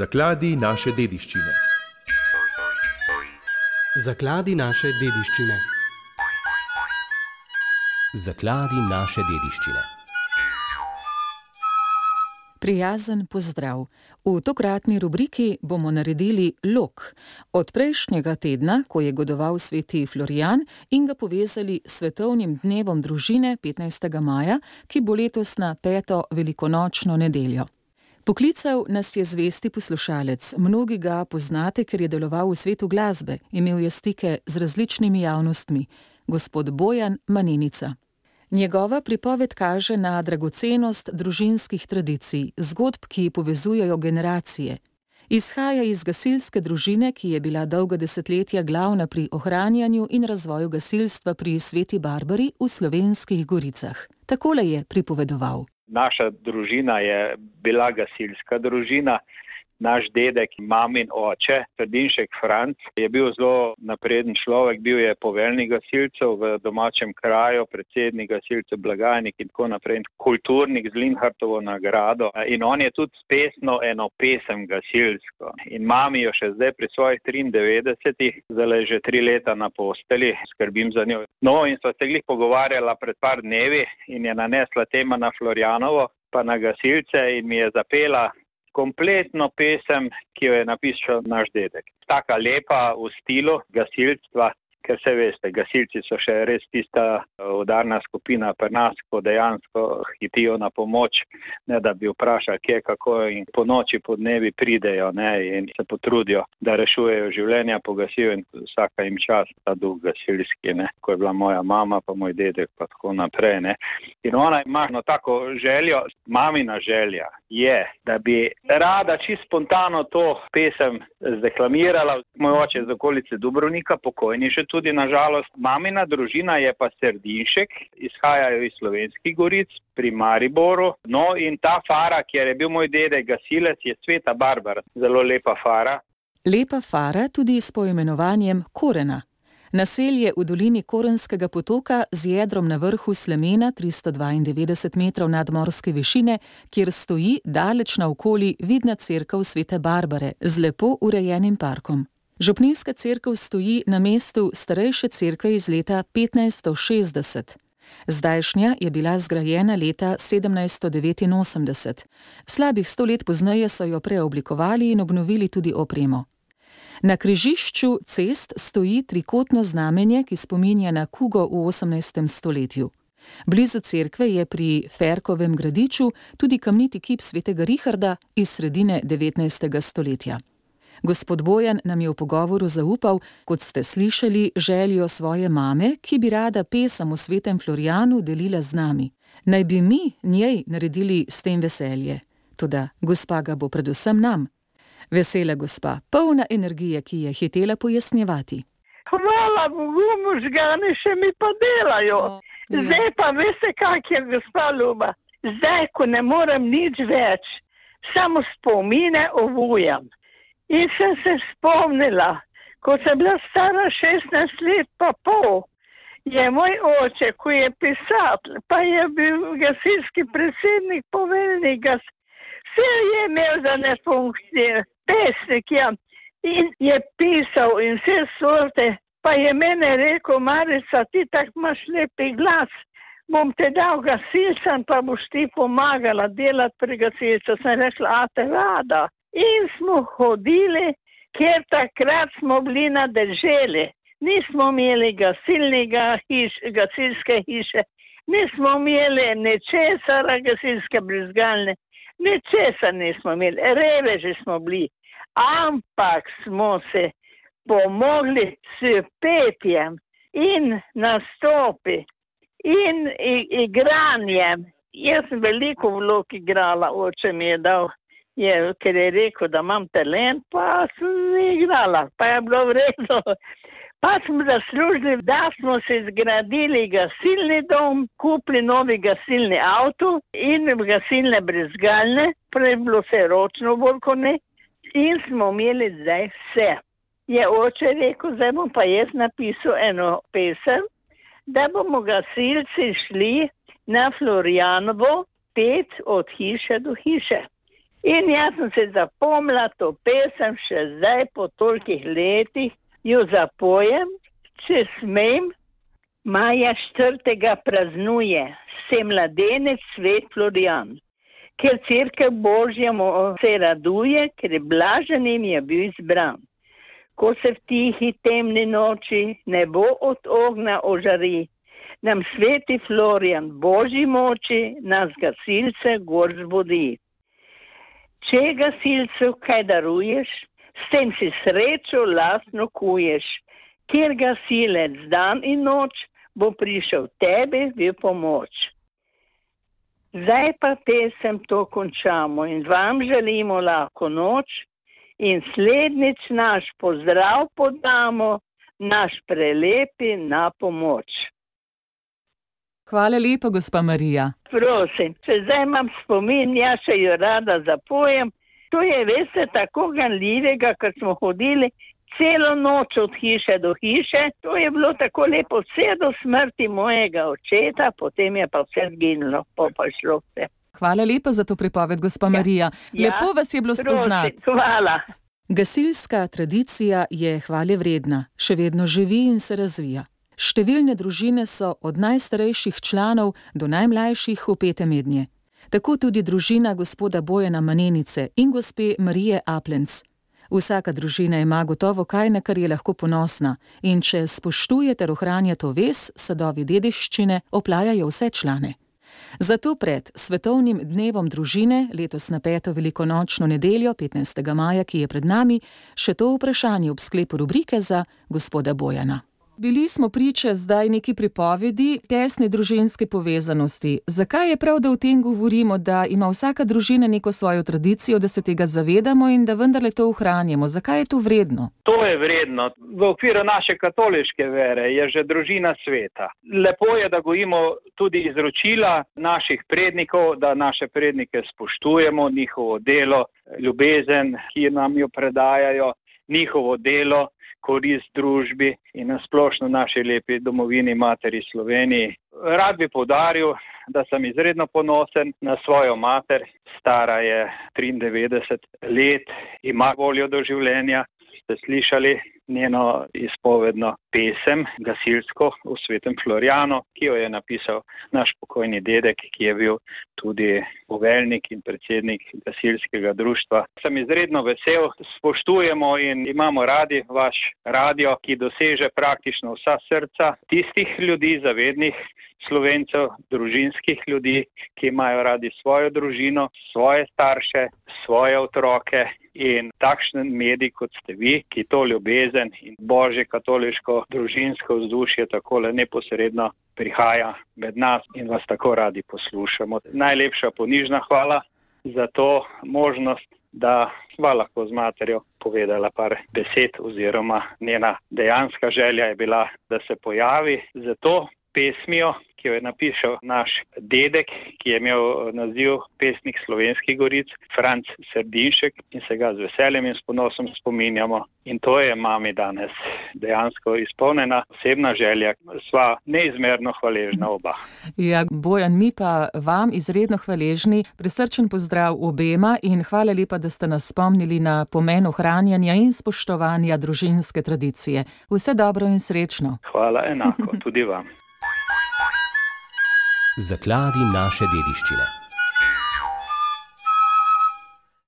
Zakladi naše dediščine. Zakladi naše dediščine. Zakladi naše dediščine. Prijazen pozdrav. V tokratni rubriki bomo naredili lok od prejšnjega tedna, ko je godoval sveti Florian in ga povezali s svetovnim dnevom družine 15. maja, ki bo letos na peto velikonočno nedeljo. Poklical nas je zvesti poslušalec, mnogi ga poznate, ker je deloval v svetu glasbe, imel je stike z različnimi javnostmi, gospod Bojan Manenica. Njegova pripoved kaže na dragocenost družinskih tradicij, zgodb, ki povezujejo generacije. Izhaja iz gasilske družine, ki je bila dolga desetletja glavna pri ohranjanju in razvoju gasilstva pri Sveti Barbari v slovenskih goricah. Takole je pripovedoval. Naša družina je bila gasilska družina naš dedek, mamin oče, Sredinšek Franc, je bil zelo napreden človek, bil je poveljnik gasilcev v domačem kraju, predsednik gasilcev, blagajnik in tako naprej, kulturnik z Linhartovo nagrado. In on je tudi spesno eno pesem gasilsko. In mami jo še zdaj pri svojih 93, zdaj že tri leta na posteli, skrbim za njo. No in sva se glih pogovarjala pred par dnevi in je nanesla tema na Florianovo, pa na gasilce in mi je zapela kompletno pesem, ki jo je napisal naš dedek. Taka lepa v stilu gasilstva, ker se veste, gasilci so še res tista eh, udarna skupina pri nas, ko dejansko hitijo na pomoč, ne da bi vprašali, kje, kako in po noči, po dnevi pridejo ne, in se potrudijo, da rešujejo življenja, pogasijo in vsaka jim čas ta duh gasilski, ne, ko je bila moja mama, pa moj dedek, pa tako naprej. Ne. In ona ima no tako željo, mamina želja je, da bi rada čisto spontano to pesem zdeklamirala. Moj oče iz okolice Dubrovnika, pokojni še tudi nažalost. Mamina družina je pa Srdinšek, izhajajo iz slovenskih goric pri Mariboru. No in ta fara, kjer je bil moj dedek gasilec, je Sveta Barbara, zelo lepa fara. Lepa fara tudi s poimenovanjem Korena. Naselje v dolini Korenskega potoka z jedrom na vrhu Slemena 392 metrov nadmorske višine, kjer stoji daleč naokoli vidna crkva svete Barbare z lepo urejenim parkom. Župnijska crkva stoji na mestu starejše crkve iz leta 1560. Zdajšnja je bila zgrajena leta 1789. Slabih sto let pozneje so jo preoblikovali in obnovili tudi opremo. Na križišču cest stoji trikotno znamenje, ki spominja na kugo v 18. stoletju. Blizu cerkve je pri Ferkovem gradiču tudi kamniti kip svetega Richarda iz sredine 19. stoletja. Gospod Bojan nam je v pogovoru zaupal, kot ste slišali, željo svoje mame, ki bi rada pesem o svetem Florianu delila z nami. Naj bi mi njej naredili s tem veselje. Toda gospa ga bo predvsem nam. Vesela gospa, polna energije, ki je hitela pojasnjevati. Hvala Bogu, možgani še mi pa delajo. Ja. Zdaj pa veste, kak je gospa Ljuba. Zdaj, ko ne morem nič več, samo spomine ovujam. In sem se spomnila, ko sem bila stara 16 let pa pol, je moj oče, ko je pisatelj, pa je bil gasilski predsednik, poveljnik gasilski. Vse je imel za ne funkcije, pesnik je ja. in je pisal in vse sorte. Pa je mene rekel, Marica, ti tako imaš lepi glas, bom te dal gasilcem, pa boš ti pomagala delati pri gasilcu. Sem rekla, a te rada. In smo hodili, ker takrat smo bili na drželi. Nismo imeli gasilnega hiš, gasilske hiše, nismo imeli nečesara gasilske brizgalne. Ničesar nismo imeli, reveži smo bili, ampak smo se pomogli s petjem in nastopi in igranjem. Jaz sem veliko vlog igrala, oče mi je dal, je, ker je rekel, da imam talent, pa sem igrala, pa je bilo vredno. Pa smo zaslužili, da smo se zgradili gasilni dom, kupili novi gasilni avto in gasilne brezgalne, prej bilo vse ročno volkone in smo imeli zdaj vse. Je oče rekel, zdaj bom pa jaz napisal eno pesem, da bomo gasilci šli na Florianovo pet od hiše do hiše. In jaz sem se zapomnila to pesem še zdaj po tolikih letih, jo zapojem, če smem. Maja četrtega praznuje, se mladenec svet Florian, ker crkva Božja mu se raduje, ker blaženim je bil izbran. Ko se v tihi temni noči nebo od ogna ožari, nam sveti Florian Božji moči nas gasilce gor zbudi. Če gasilcev kaj daruješ, s tem si srečo lastno kuješ, kjer gasilec dan in noč bo prišel tebi v pomoč. Zdaj pa pesem to končamo in vam želimo lahko noč in slednjič naš pozdrav podamo, naš prelepi na pomoč. Hvala lepa, gospa Marija. Prosim, če zdaj imam spomin, jaz še jo rada zapojem. To je, veste, tako ganljivega, ker smo hodili celo noč od hiše do hiše. To je bilo tako lepo vse do smrti mojega očeta, potem je pa vse zginilo, pa pa šlo vse. Hvala lepa za to pripoved, gospa Ja. Marija. Ja, Lepo vas je bilo spoznati. Hvala. Gasilska tradicija je hvale vredna, še vedno živi in se razvija. Številne družine so od najstarejših članov do najmlajših upete mednje. Tako tudi družina gospoda Bojana Manenice in gospe Marije Aplenc. Vsaka družina ima gotovo kaj, na kar je lahko ponosna, in če spoštuje ter ohranja to ves, sadovi dediščine oplajajo vse člane. Zato pred svetovnim dnevom družine, letos na peto velikonočno nedeljo, 15. maja, ki je pred nami, še to vprašanje ob sklepu rubrike za gospoda Bojana. Bili smo priče zdaj neki pripovedi tesne družinske povezanosti. Zakaj je prav, da o tem govorimo, da ima vsaka družina neko svojo tradicijo, da se tega zavedamo in da vendarle to ohranjamo? Zakaj je to vredno? To je vredno. V okviru naše katoliške vere je že družina sveta. Lepo je, da gojimo tudi izročila naših prednikov, da naše prednike spoštujemo, njihovo delo, ljubezen, ki nam jo predajajo, njihovo delo, korist družbi in nasplošno naši lepi domovini materi Sloveniji. Rad bi povdaril, da sem izredno ponosen na svojo mater, stara je 93 let, ima voljo do življenja. Ste slišali njeno izpovedno pesem, gasilsko v svetem Floriano, ki jo je napisal naš pokojni dedek, ki je bil tudi poveljnik in predsednik gasilskega društva. Sem izredno vesel, spoštujemo in imamo radi vaš radio, ki doseže praktično vsa srca tistih ljudi, zavednih slovencev, družinskih ljudi, ki imajo radi svojo družino, svoje starše, svoje otroke. In takšen medij, kot ste vi, ki to ljubezen in božje katoliško družinsko vzdušje tako neposredno prihaja med nas in vas tako radi poslušamo. Najlepša ponižna hvala za to možnost, da sva lahko z materjo povedala par besed oziroma njena dejanska želja je bila, da se pojavi za to pesmijo, ki jo je napisal naš dedek, ki je imel naziv pesnik slovenskih goric, Franc Srdinšek in se ga z veseljem in s ponosom spominjamo. In to je mami danes dejansko izpolnjena osebna želja. Sva neizmerno hvaležna oba. Ja, Bojan, mi pa vam izredno hvaležni, presrčen pozdrav obema in hvala lepa, da ste nas spomnili na pomen ohranjanja in spoštovanja družinske tradicije. Vse dobro in srečno. Hvala enako tudi vam. Zakladi naše dediščine.